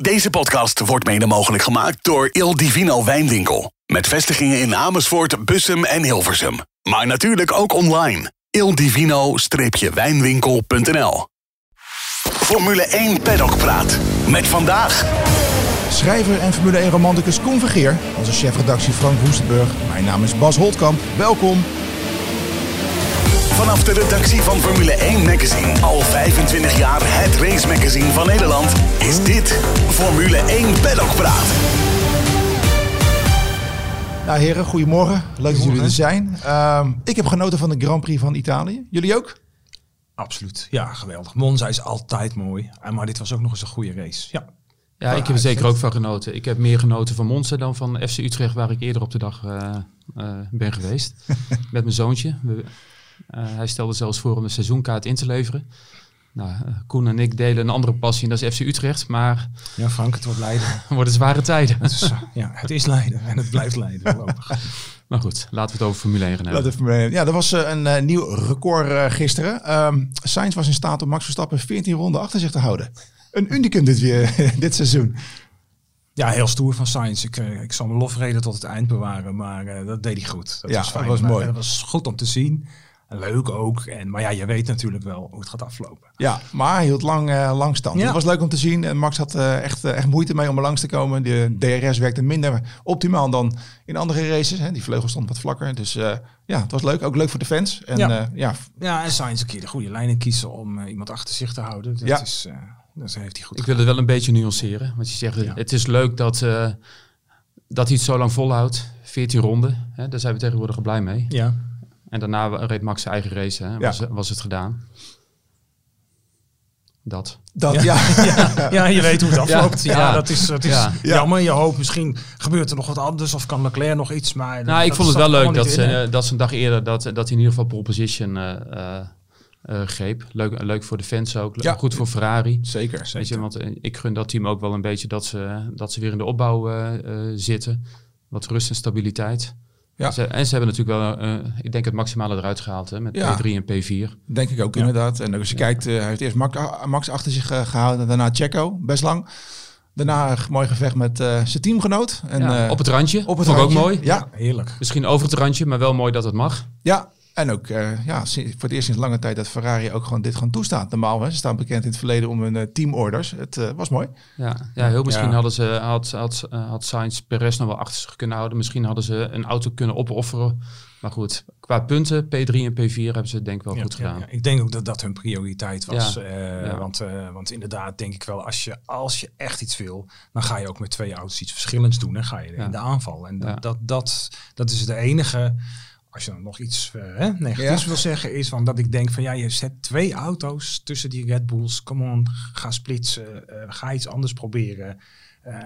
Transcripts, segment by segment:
Deze podcast wordt mede mogelijk gemaakt door Il Divino Wijnwinkel. Met vestigingen in Amersfoort, Bussum en Hilversum. Maar natuurlijk ook online. ildivino-wijnwinkel.nl Formule 1 Paddock Praat. Met vandaag... Schrijver en Formule 1 romanticus Koen Vergeer. Onze chefredactie Frank Woestenburg. Mijn naam is Bas Holtkamp. Welkom. Vanaf de redactie van Formule 1 Magazine. Al 25 jaar het race magazine van Nederland. Is dit Formule 1 Paddock Praat. Nou heren, goedemorgen. Leuk dat jullie er zijn. Ehm, ik heb genoten van de Grand Prix van Italië. Jullie ook? Absoluut. Ja, geweldig. Monza is altijd mooi. Eh, Maar dit was ook nog eens een goede race. Ja. Ja, ik heb er zeker ook van genoten. Ik heb meer genoten van Monza dan van FC Utrecht, waar ik eerder op de dag eh, eh, ben geweest. met mijn zoontje. We- hij stelde zelfs voor om de seizoenkaart in te leveren. Nou, eh, Koen en ik delen een andere passie, en dat is FC Utrecht. Maar Ja, Frank, het wordt Leiden. het worden zware tijden. Het is, eh, ja, het is Leiden en het blijft Leiden voorlopig. maar goed, laten we het over Formule 1 gaan hebben. Laten we Formule 1 Ja, er was eh, een eh, nieuw record eh, gisteren. Ehm Sainz was in staat om Max Verstappen 14 ronden achter zich te houden. Een unicum dit, weer, dit seizoen. Ja, heel stoer van Sainz. Ik, eh, ik zal mijn lofreden tot het eind bewaren, maar eh, dat deed hij goed. Dat Ja, was dat fijn. was Maar mooi. Het was goed om te zien. Leuk ook. En, maar ja, je weet natuurlijk wel hoe het gaat aflopen. Ja, maar hij hield lang, eh, lang stand. Ja. Het was leuk om te zien. En Max had eh, echt, eh, echt moeite mee om er langs te komen. De DRS werkte minder optimaal dan in andere races. Hè. Die vleugel stond wat vlakker. Dus eh, ja, het was leuk. Ook leuk voor de fans. En Ja. ja, ja Ja, en Sainz een keer de goede lijnen kiezen om iemand achter zich te houden. Dat, Ja. is, eh, dat heeft hij goed Ik wil het wel een beetje nuanceren. Want je zegt, Ja. het is leuk dat, eh, dat hij het zo lang volhoudt. 14 ronden, hè, daar zijn we tegenwoordig blij mee. Ja. En daarna reed Max zijn eigen race, hè, Ja. was, was het gedaan. Dat. dat, ja. Ja, je weet hoe het afloopt. Ja, Ja. dat is, dat is Ja. jammer. Je hoopt misschien gebeurt er nog wat anders of kan Leclerc nog iets. Maar Nou, ik vond het wel leuk dat ze, dat ze een dag eerder dat, dat hij in ieder geval pole position eh, eh, eh, greep. Leuk, leuk voor de fans ook. Ja. Goed voor Ferrari. Zeker. Weet je, want ik gun dat team ook wel een beetje dat ze, dat ze weer in de opbouw zitten. Wat rust en stabiliteit. Ja. Ze, en ze hebben natuurlijk wel, eh, ik denk het maximale eruit gehaald hè, met Ja. P3 en P4. Denk ik ook Ja. inderdaad. En als je kijkt, eh, hij heeft eerst Max, Max achter zich eh, gehouden. Daarna Checo, best lang. Daarna een mooi gevecht met eh, zijn teamgenoot. En, Ja, eh, op het randje, op het vond ik ook randje. mooi. Ja, Heerlijk. Misschien over het randje, maar wel mooi dat het mag. ja. En ook eh, ja, voor het eerst sinds lange tijd dat Ferrari ook gewoon dit gewoon toestaat. Normaal, hè, ze staan bekend in het verleden om hun eh, teamorders. Het eh, was mooi. Ja, ja heel misschien Ja. hadden ze, had, had, had Sainz Perez nog wel achter zich kunnen houden. Misschien hadden ze een auto kunnen opofferen. Maar goed, qua punten, P3 en P4 hebben ze het denk ik wel Ja, goed gedaan. ja. Ik denk ook dat dat hun prioriteit was. Ja, Eh, ja. Want, eh, want inderdaad denk ik wel, als je, als je echt iets wil, dan ga je ook met twee auto's iets verschillends doen. En ga je Ja. in de aanval. En Ja. dat, dat, dat is de enige, als je dan nog iets hè, negatiefs Ja. wil zeggen, is van dat ik denk van ja, je zet twee auto's tussen die Red Bulls. Come on, ga splitsen. eh, ga iets anders proberen. eh,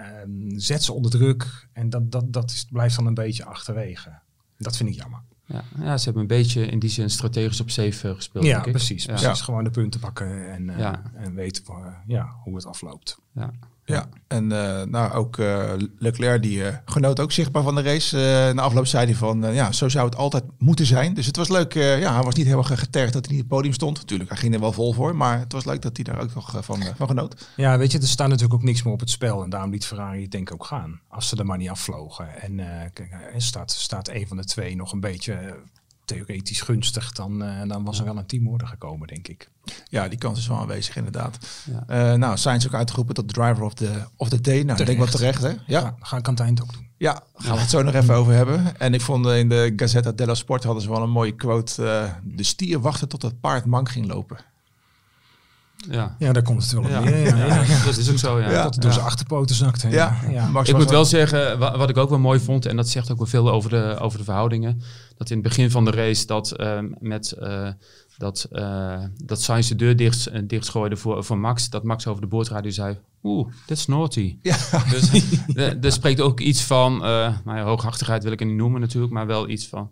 zet ze onder druk. En dat, dat, dat is, blijft dan een beetje achterwege. Dat vind ik jammer. Ja, ja, ze hebben een beetje in die zin strategisch op safe eh, gespeeld. Ja, denk ik. precies. Ja. precies. Gewoon de punten pakken en, eh, Ja. en weten ja, hoe het afloopt. Ja. Ja, en eh, nou ook eh, Leclerc die eh, genoot ook zichtbaar van de race. Na afloop zei hij van, ja, zo zou het altijd moeten zijn. Dus het was leuk. ja, hij was niet heel erg getergd dat hij niet op het podium stond. Natuurlijk, hij ging er wel vol voor. Maar het was leuk dat hij daar ook nog van, van genoot. Ja, weet je, er staat natuurlijk ook niks meer op het spel. En daarom liet Ferrari het denk ik ook gaan. Als ze er maar niet afvlogen. En kijk, staat, staat een van de twee nog een beetje theoretisch gunstig. Dan, eh, dan was er wel een teamorder gekomen, denk ik. Ja, die kans is wel aanwezig inderdaad. Ja. Eh, nou, Sainz ook uitgeroepen tot driver of the, of the day. Nou, ik denk wel terecht hè. Ja, Ja, ga ik aan het eind ook doen. ja, gaan we het zo nog even over hebben. En ik vond in de Gazzetta dello Sport hadden ze wel een mooie quote. eh, de stier wachtte tot het paard mank ging lopen. Ja. Ja, daar komt het wel op Ja. neer. Ja, ja, ja. dat is ook zo. Ja. Dat het door zijn achterpoten zakte. Ja, ja. Max Ik moet wel zeggen, wa- wat ik ook wel mooi vond, en dat zegt ook wel veel over de, over de verhoudingen, dat in het begin van de race dat ehm, met eh, dat, eh dat Sainz de deur dicht, eh, dichtgooide voor, voor Max, dat Max over de boordradio zei, oeh, that's naughty. Ja. Dus er spreekt ook iets van, eh nou ja, hooghartigheid wil ik het niet noemen natuurlijk, maar wel iets van,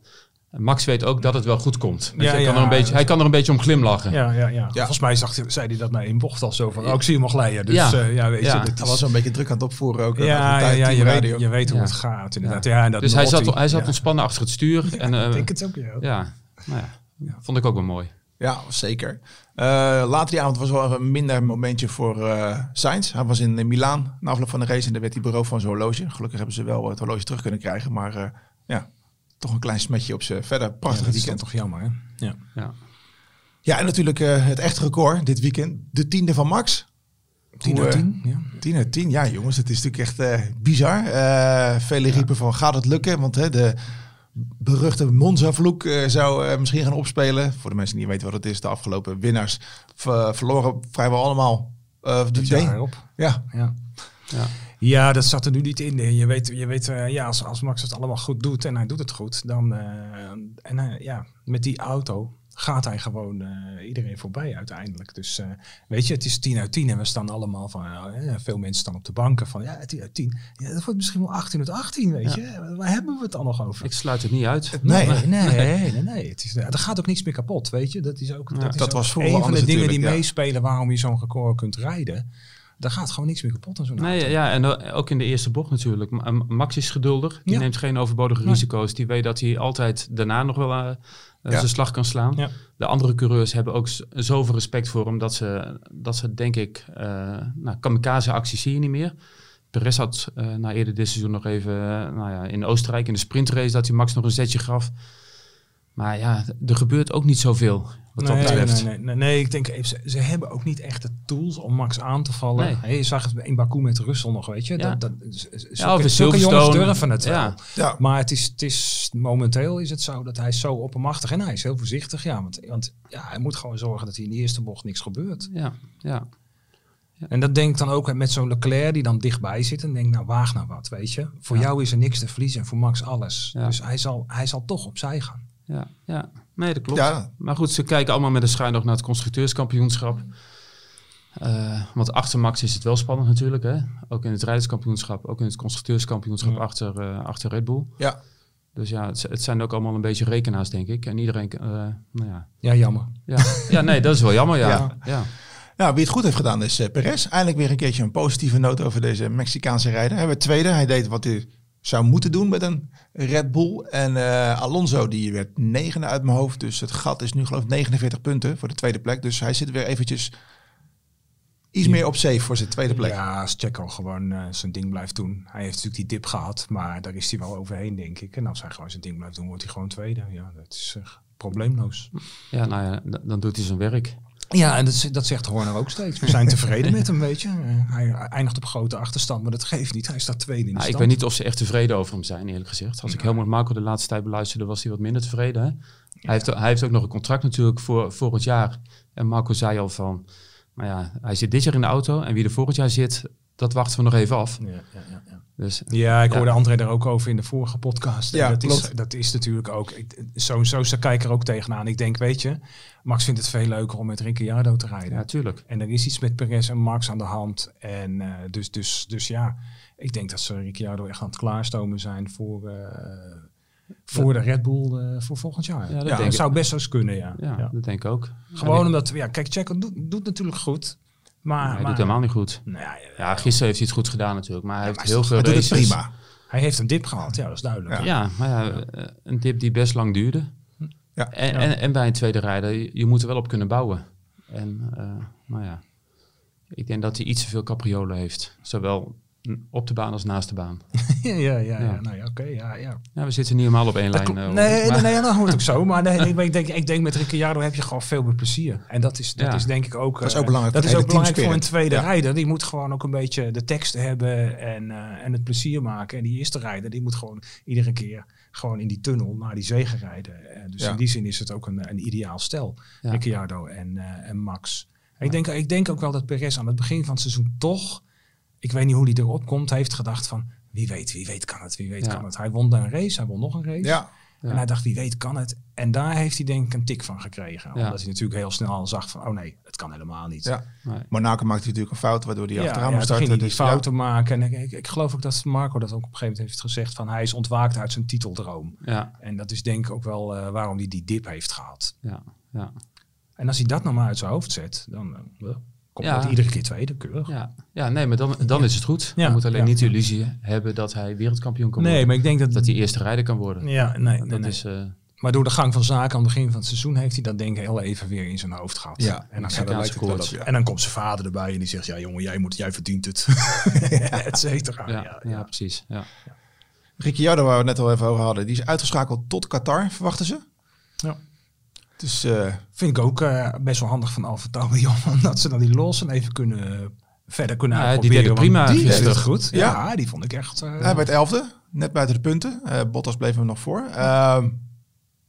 Max weet ook dat het wel goed komt. Weet Ja, je, hij, kan er een beetje, hij kan er een beetje om glimlachen. Ja, ja, ja. Volgens mij zag, hij- zei hij dat na één bocht al zo van, oh, ik zie hem al glijden. Dus Ja. ja, ja weet Ja. je, dit Hij is- was wel een beetje druk aan het opvoeren ook. eh, ja, ja, de ja, je, weet, je weet hoe Ja. het gaat inderdaad. Ja. en dat Dus hij zat, hij zat ja. ontspannen achter het stuur. En, eh, Ik denk het ook, ja. ja, nou ja, vond ik ook wel mooi. Ja, zeker. Uh, later die avond was wel een minder momentje voor uh, Sainz. Hij was in, in Milaan na afloop van de race en daar werd hij bureau van zijn horloge. Gelukkig hebben ze wel het horloge terug kunnen krijgen, maar uh, ja, toch een klein smetje op zijn verder prachtige ja, weekend. toch jammer, hè? Ja. Ja, ja en natuurlijk het echte record dit weekend. De tiende van Max. 10 uit 10, ja. 10 uit 10, ja jongens, het is natuurlijk echt bizar. vele riepen van gaat het lukken, want hè, de beruchte Monza-vloek uh, zou uh, misschien gaan opspelen. Voor de mensen die niet weten wat het is, de afgelopen winnaars verloren vrijwel allemaal uh, de jaar op. Ja. ja. Ja. Ja, dat zat er nu niet in. Je weet, je weet ja, als, als Max het allemaal goed doet en hij doet het goed, dan en ja, met die auto gaat hij gewoon uh, iedereen voorbij uiteindelijk. Dus uh, weet je, het is 10 uit 10 en we staan allemaal van, uh, veel mensen staan op de banken van, ja, 10 uit 10. Ja, dat wordt misschien wel 18 uit 18, weet ja. je. Waar hebben we het dan nog over? Ik sluit het niet uit. Nee, nee, nee, nee. nee, Het is, er gaat ook niks meer kapot, weet je. Dat is ook, ja, dat is dat ook was een van de dingen die meespelen waarom je zo'n record kunt rijden. Daar gaat gewoon niks meer kapot aan zo'n nee, auto. Ja, en ook in de eerste bocht natuurlijk. Max is geduldig. Die Ja. neemt geen overbodige Nee. risico's. Die weet dat hij altijd daarna nog wel uh, Ja. zijn slag kan slaan. Ja. De andere coureurs hebben ook zoveel respect voor hem dat ze, dat ze denk ik, uh, nou, kamikaze-acties zie je niet meer. Perez had uh, na eerder dit seizoen nog even, uh, nou ja, in Oostenrijk in de sprintrace dat hij Max nog een zetje gaf. Maar ja, er gebeurt ook niet zoveel wat dat nee, betreft. Nee, nee, nee, nee, ik denk, even, ze, ze hebben ook niet echt de tools om Max aan te vallen. Nee. Hey, je zag het in Baku met Russell nog, weet je. Ja. Dat, dat, Ja, zulke, of zulke jongens durven het wel. Ja. Ja, Maar het is, het is, momenteel is het zo dat hij is zo oppermachtig en hij is heel voorzichtig. Ja, want, want ja, hij moet gewoon zorgen dat hij in de eerste bocht niks gebeurt. Ja, ja. En dat denk ik dan ook met zo'n Leclerc die dan dichtbij zit en denkt, nou waag nou wat, weet je. Voor Ja. jou is er niks te verliezen en voor Max alles. Ja. Dus hij zal, hij zal toch opzij gaan. Ja, ja. Nee, dat klopt. Ja. Maar goed, ze kijken allemaal met een schuin nog naar het constructeurskampioenschap. Eh, want achter Max is het wel spannend natuurlijk. Hè? Ook in het rijderskampioenschap, ook in het constructeurskampioenschap Ja. achter, eh, achter Red Bull. ja. Dus ja, het, het zijn ook allemaal een beetje rekenaars, denk ik. En iedereen, eh, nou ja. Ja, jammer. ja. Ja, nee, dat is wel jammer, ja. Ja. ja. Nou, wie het goed heeft gedaan is uh, Perez. Eindelijk weer een keertje een positieve noot over deze Mexicaanse rijder. Hij werd tweede. Hij deed wat hij zou moeten doen met een Red Bull. En eh, Alonso die werd negende uit mijn hoofd. Dus het gat is nu geloof ik 49 punten voor de tweede plek. Dus hij zit weer eventjes iets meer op safe voor zijn tweede plek. Ja, als Checo gewoon eh, zijn ding blijft doen. Hij heeft natuurlijk die dip gehad, maar daar is hij wel overheen, denk ik. En als hij gewoon zijn ding blijft doen, wordt hij gewoon tweede. Ja, dat is eh, probleemloos. Ja, nou ja, dan doet hij zijn werk. Ja, en dat, dat zegt Horner ook steeds. We zijn tevreden met hem, weet je. Hij eindigt op grote achterstand, maar dat geeft niet. Hij staat tweede in de Nou, ik stand. weet niet of ze echt tevreden over hem zijn, eerlijk gezegd. Als ik Helmut Marco de laatste tijd beluisterde, was hij wat minder tevreden. Hè? Hij, heeft, hij heeft ook nog een contract natuurlijk voor volgend jaar. En Marco zei al van, maar ja, hij zit dit jaar in de auto. En wie er volgend jaar zit, dat wachten we nog even af. Ja, ja, ja, ja. Dus Ja, ik Ja. hoorde André daar ook over in de vorige podcast. En Ja, dat, is, dat is natuurlijk ook. Zo, zo sta ik er ook tegenaan. Ik denk, weet je, Max vindt het veel leuker om met Ricciardo te rijden. ja, tuurlijk. En er is iets met Perez en Max aan de hand. En eh, dus, dus, dus ja, ik denk dat ze Ricciardo echt aan het klaarstomen zijn voor, eh, voor de Red Bull eh, voor volgend jaar. Ja, Ja, dat dat denk ik. zou best zo eens kunnen, ja. Ja, Ja. dat denk ik ook. Gewoon omdat, ja, kijk, Checo doet, doet natuurlijk goed. Maar, hij maar doet helemaal niet goed. nou ja, gisteren heeft hij het goed gedaan natuurlijk. Maar hij heeft maar heel veel Hij doet het prima. hij heeft een dip gehad, ja, dat is duidelijk. Ja. Maar ja, een dip die best lang duurde. Ja. En. En, en bij een tweede rijder, je, je moet er wel op kunnen bouwen. En eh, nou ja, ik denk dat hij iets te veel capriolen heeft. Zowel op de baan als naast de baan. ja, ja, ja, Ja. Nou ja, oké, ja, ja. Ja, we zitten niet helemaal op één Dat lijn. eh, nee, nee, maar- nee, dat hoort ook zo. Maar nee, nee, maar ik, denk, ik denk met Ricciardo heb je gewoon veel meer plezier. En dat is, dat Ja. is denk ik ook... Dat is eh, ook belangrijk Dat voor is ook belangrijk voor een tweede Ja. rijder. Die moet gewoon ook een beetje de tekst hebben en, eh, en het plezier maken. En die eerste rijder, die moet gewoon iedere keer gewoon in die tunnel naar die zegen rijden. Dus Ja. in die zin is het ook een, een ideaal stel. Ja. Ricciardo en, eh, en Max. Ik, denk, ik denk ook wel dat Perez aan het begin van het seizoen toch... Ik weet niet hoe hij erop komt. heeft gedacht van... Wie weet, wie weet kan het, wie weet Ja. kan het. Hij won daar een race, hij won nog een race. Ja, Ja. En hij dacht, wie weet kan het. En daar heeft hij denk ik een tik van gekregen. Ja. Omdat hij natuurlijk heel snel al zag van, oh nee, het kan helemaal niet. ja. Nee. Monaco maakte natuurlijk een fout, waardoor hij ja, achteraan ja, moest starten. ging die Dus, fouten maken. En ik, ik, ik geloof ook dat Marco dat ook op een gegeven moment heeft gezegd. Van hij is ontwaakt uit zijn titeldroom. Ja, En dat is denk ik ook wel eh, waarom hij die dip heeft gehad. ja, ja. En als hij dat nou maar uit zijn hoofd zet, dan eh, komt Ja. iedere keer tweede, keurig. Ja, ja nee, maar dan, dan is het goed. Ja, Je moet alleen ja. niet de illusie hebben dat hij wereldkampioen kan Nee, worden. maar ik denk dat... Dat hij eerste rijder kan worden. ja, nee, nee, dat nee. is... eh, Maar door de gang van zaken aan het begin van het seizoen heeft hij dat denk ik heel even weer in zijn hoofd gehad. Ja, en dan, ja, hij- lijkt het wel op, koorts. ja. en dan komt zijn vader erbij en die zegt, ja jongen, jij, moet, jij verdient het. Et cetera. Ja, Ja, ja, ja. precies. Ja. Ricciardo, waar we het net al even over hadden, die is uitgeschakeld tot Qatar, verwachten ze. Ja. Dus eh, Vind ik ook eh, best wel handig van Alfa Tauri, omdat ze dan die Lawson even kunnen, verder kunnen Ja, die uitproberen. deed het prima die deed gisteren. het goed. Ja, Ja. die vond ik echt... eh, hij werd elfde, net buiten de punten. Eh, Bottas bleef hem nog voor.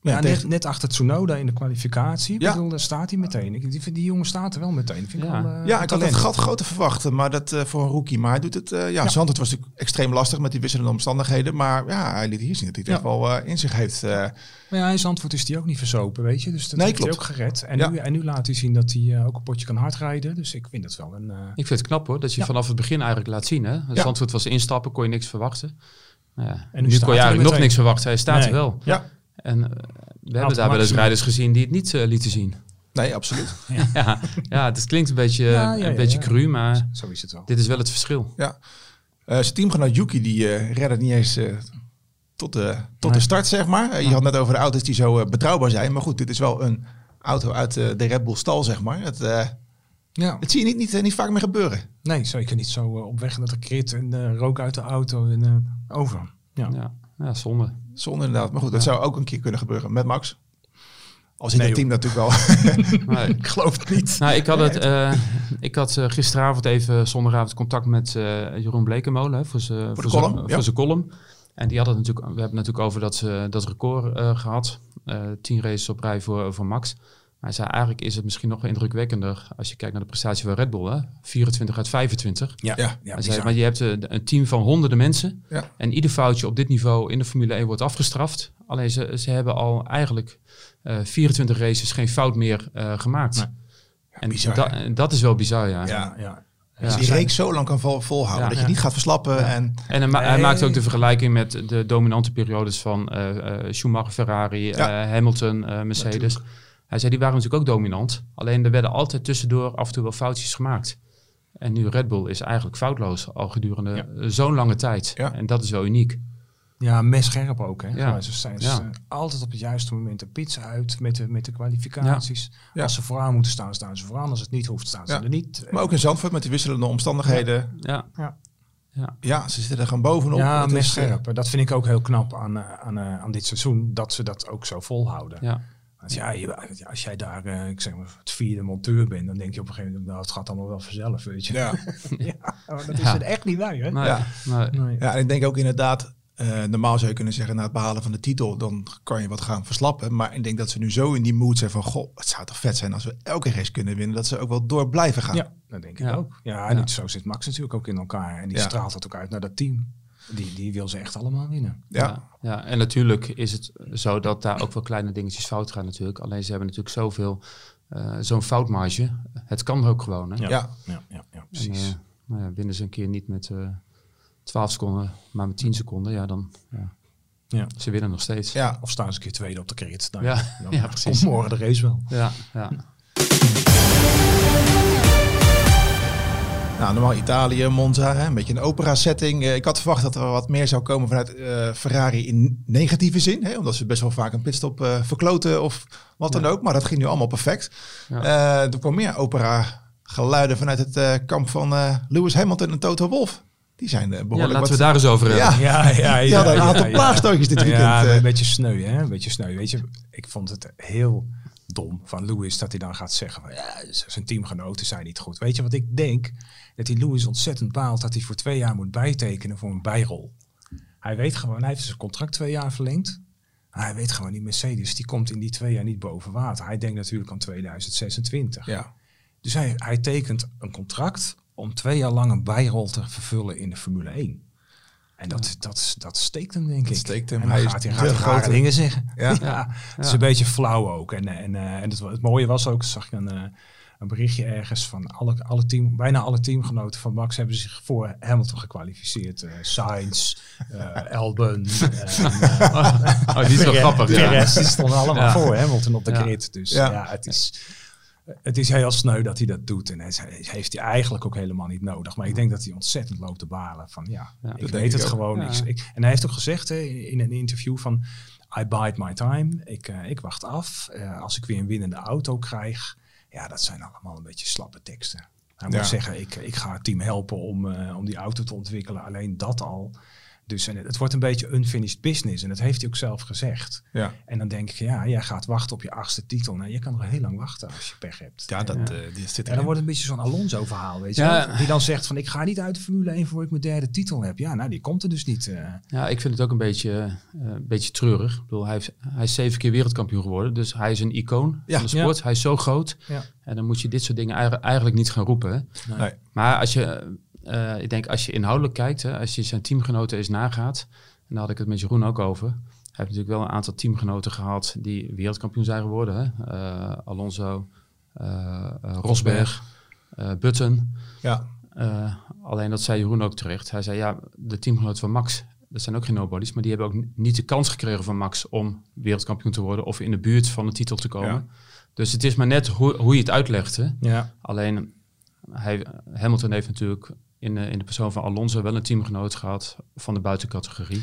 Ja, ja, tegen- net, net achter Tsunoda in de kwalificatie. Ja. Ik bedoel, daar staat hij meteen. Ik, die, die jongen staat er wel meteen. Vind ik Ja. wel, eh, ja, ik had het gat groter verwachten, maar dat eh, voor een rookie. Maar hij doet het. eh, ja, Zandvoort was natuurlijk extreem lastig met die wisselende omstandigheden. Maar ja, hij liet hier zien dat hij het Ja. echt wel eh, in zich heeft. eh. Maar ja, in Zandvoort is hij ook niet verzopen, weet je. Dus dat Nee, heeft hij klopt. ook gered. En, Ja. nu, en nu laat hij zien dat hij eh, ook een potje kan hardrijden. Dus ik vind dat wel een... eh, Ik vind het knap hoor, dat je Ja. vanaf het begin eigenlijk laat zien. Hè? Ja. Zandvoort was instappen, kon je niks verwachten. Nou ja, En nu kon je hij eigenlijk nog niks verwachten. Hij staat Nee. er wel. ja, En eh, we hebben daar wel eens rijders gezien die het niet eh, lieten zien. nee, absoluut. ja, ja, het klinkt een beetje, Ja, ja, een ja, beetje ja. cru, maar zo is het wel. dit is wel het verschil. Ja. Eh, zijn teamgenoot Yuki, die eh redde het niet eens tot, de, tot Nee. de start, zeg maar. Je had net over de auto's die zo betrouwbaar zijn. Maar goed, dit is wel een auto uit de Red Bull stal, zeg maar. Het, eh, Ja. het zie je niet, niet, niet vaak meer gebeuren. Nee, zeker niet zo op weg naar de krit en rook uit de auto en over. Ja. Ja, ja zonde. Zonder inderdaad. Maar goed, dat zou ook een keer kunnen gebeuren met Max. Als in Nee, het team natuurlijk wel. Ik geloof het niet. nou, ik had, het, eh, ik had eh, gisteravond even zondagavond contact met eh, Jeroen Blekemolen voor zijn voor column, voor ja. zijn column. En die had het natuurlijk, we hebben het natuurlijk over dat, ze dat record eh, gehad. Eh tien races op rij voor, voor Max. Hij zei eigenlijk is het misschien nog wel indrukwekkender als je kijkt naar de prestatie van Red Bull. Hè? 24 uit 25. Ja, Ja. ja, Hij zei, maar je hebt eh, een team van honderden mensen. Ja. En ieder foutje op dit niveau in de Formule 1 wordt afgestraft. Alleen ze, ze hebben al eigenlijk eh 24 races geen fout meer eh, gemaakt. Nee. en bizar, da- hè? en dat is wel bizar, ja. ja, ja. Ja. Je die reeks zo lang kan vol, volhouden. Ja. dat je Ja. niet gaat verslappen. En, En hij, ma- hij Nee. maakt ook de vergelijking met de dominante periodes van eh, eh, Schumacher, Ferrari, Ja. eh, Hamilton, eh, Mercedes. Hij zei, die waren natuurlijk ook dominant. Alleen er werden altijd tussendoor af en toe wel foutjes gemaakt. En nu Red Bull is eigenlijk foutloos al gedurende Ja. eh, zo'n lange tijd. Ja. En dat is wel uniek. Ja, messcherp ook. Hè. Ja. Ja. Ze zijn Ja. eh, altijd op het juiste moment de pizza uit met de, met de kwalificaties. Ja. Als ze vooraan moeten staan, staan ze vooraan. Als het niet hoeft, staan ze Ja. er niet. maar ook in Zandvoort met die wisselende omstandigheden. Ja, Ja, ze zitten er gewoon bovenop. ja, is, messcherp. Dat vind ik ook heel knap aan, eh, aan, eh, aan dit seizoen. Dat ze dat ook zo volhouden. ja. Ja, je- als jij daar, eh, ik zeg maar, het vierde monteur bent, dan denk je op een gegeven moment, nou, het gaat allemaal wel vanzelf, weet je. Ja. Ja, maar dat is Ja. het echt niet bij, hè? Nee, Ja. nee. Ja, en ik denk ook inderdaad, eh, normaal zou je kunnen zeggen, na het behalen van de titel, dan kan je wat gaan verslappen. Maar ik denk dat ze nu zo in die mood zijn van, goh, het zou toch vet zijn als we elke race kunnen winnen, dat ze ook wel door blijven gaan. Ja, dat denk ik Ja. ook. Ja, en Ja. zo zit Max natuurlijk ook in elkaar. En die Ja. straalt dat ook uit naar dat team. Die, die wil ze echt allemaal winnen. Ja. Ja, ja, en natuurlijk is het zo dat daar ook wel kleine dingetjes fout gaan natuurlijk. Alleen ze hebben natuurlijk zoveel, eh, zo'n foutmarge. Het kan ook gewoon. Hè? Ja. ja, ja, ja precies. eh, nou ja, winnen ze een keer niet met eh 12 seconden, maar met 10 seconden, ja, dan ja, Ja. ze winnen nog steeds. Ja. Of staan ze een keer tweede op de crit. Nou, Ja, dan ja, komt precies. morgen de race wel. Ja, ja. Nou, normaal Italië, Monza, hè, een beetje een opera-setting. Eh, ik had verwacht dat er wat meer zou komen vanuit eh, Ferrari in negatieve zin. Hè, omdat ze best wel vaak een pitstop eh, verkloten of wat dan Ja. ook. Maar dat ging nu allemaal perfect. Ja. Er kwam meer opera-geluiden vanuit het kamp van Lewis Hamilton en Toto Wolff. Die zijn eh, ja behoorlijk laten we wat... daar eens over hebben. Ja. Ja, ja, hadden een aantal plaagstootjes dit weekend. Ja, een beetje sneu, hè? Een beetje sneu. Weet je, ik vond het heel dom van Lewis dat hij dan gaat zeggen van ja, zijn teamgenoten zijn niet goed. Weet je wat ik denk? Dat die Lewis ontzettend baalt dat hij voor twee jaar moet bijtekenen voor een bijrol. Hij weet gewoon, hij heeft zijn contract twee jaar verlengd. Hij weet gewoon, die Mercedes die komt in die twee jaar niet boven water. Hij denkt natuurlijk aan 2026. Ja. Dus hij, hij tekent een contract om twee jaar lang een bijrol te vervullen in de Formule 1. En dat, dat, dat steekt hem, denk ik. steekt hem. En Hij gaat hij, de gaat hij rare grote. dingen zeggen. Ja. Ja, het is een beetje flauw ook. En, en, eh, en het, het mooie was ook, zag ik een, eh, een berichtje ergens van alle, alle team, bijna alle teamgenoten van Max hebben zich voor Hamilton gekwalificeerd. Eh Sainz, eh Albon, en, eh, Oh, die is wel grappig. Perez, die stonden allemaal Ja. voor Hamilton op de Ja. grid. Dus Ja. ja, het is... het is heel sneu dat hij dat doet. En hij heeft hij eigenlijk ook helemaal niet nodig. Maar ik denk dat hij ontzettend loopt te balen. Van ja, Ja, ik weet het ook. gewoon. Ja. Ik, en hij heeft ook gezegd hè, in een interview van... I bide my time. Ik, eh, ik wacht af. Eh, als ik weer een winnende auto krijg. Ja, dat zijn allemaal een beetje slappe teksten. Hij moet zeggen, ik, ik ga het team helpen om, eh, om die auto te ontwikkelen. Alleen dat al. Dus en het, het wordt een beetje unfinished business. En dat heeft hij ook zelf gezegd. Ja, En dan denk ik, ja, jij gaat wachten op je achtste titel. Nou, je kan nog heel lang wachten als je pech hebt. ja dat En, eh, die zit en dan wordt het een beetje zo'n Alonso-verhaal, weet je Ja. wel? Die dan zegt van, ik ga niet uit de Formule 1 voor ik mijn derde titel heb. Ja, nou, die komt er dus niet. eh. Ja, ik vind het ook een beetje, eh, een beetje treurig. Ik bedoel, hij, heeft, hij is zeven keer wereldkampioen geworden. Dus hij is een icoon Ja. van de sport. Hij is zo groot. Ja. En dan moet je dit soort dingen eigenlijk, niet gaan roepen. Nee. Maar als je, eh, ik denk, als je inhoudelijk kijkt, hè, als je zijn teamgenoten eens nagaat, en daar had ik het met Jeroen ook over. Hij heeft natuurlijk wel een aantal teamgenoten gehad die wereldkampioen zijn geworden. Hè? Eh, Alonso, eh, Rosberg, Button. Ja, alleen dat zei Jeroen ook terecht. Hij zei, ja, de teamgenoten van Max, dat zijn ook geen nobodies, maar die hebben ook niet de kans gekregen van Max om wereldkampioen te worden of in de buurt van de titel te komen. Ja. Dus het is maar net hoe, hoe je het uitlegt. Hè? Ja. Alleen, hij, Hamilton heeft natuurlijk in, de- in de persoon van Alonso wel een teamgenoot gehad van de buitencategorie.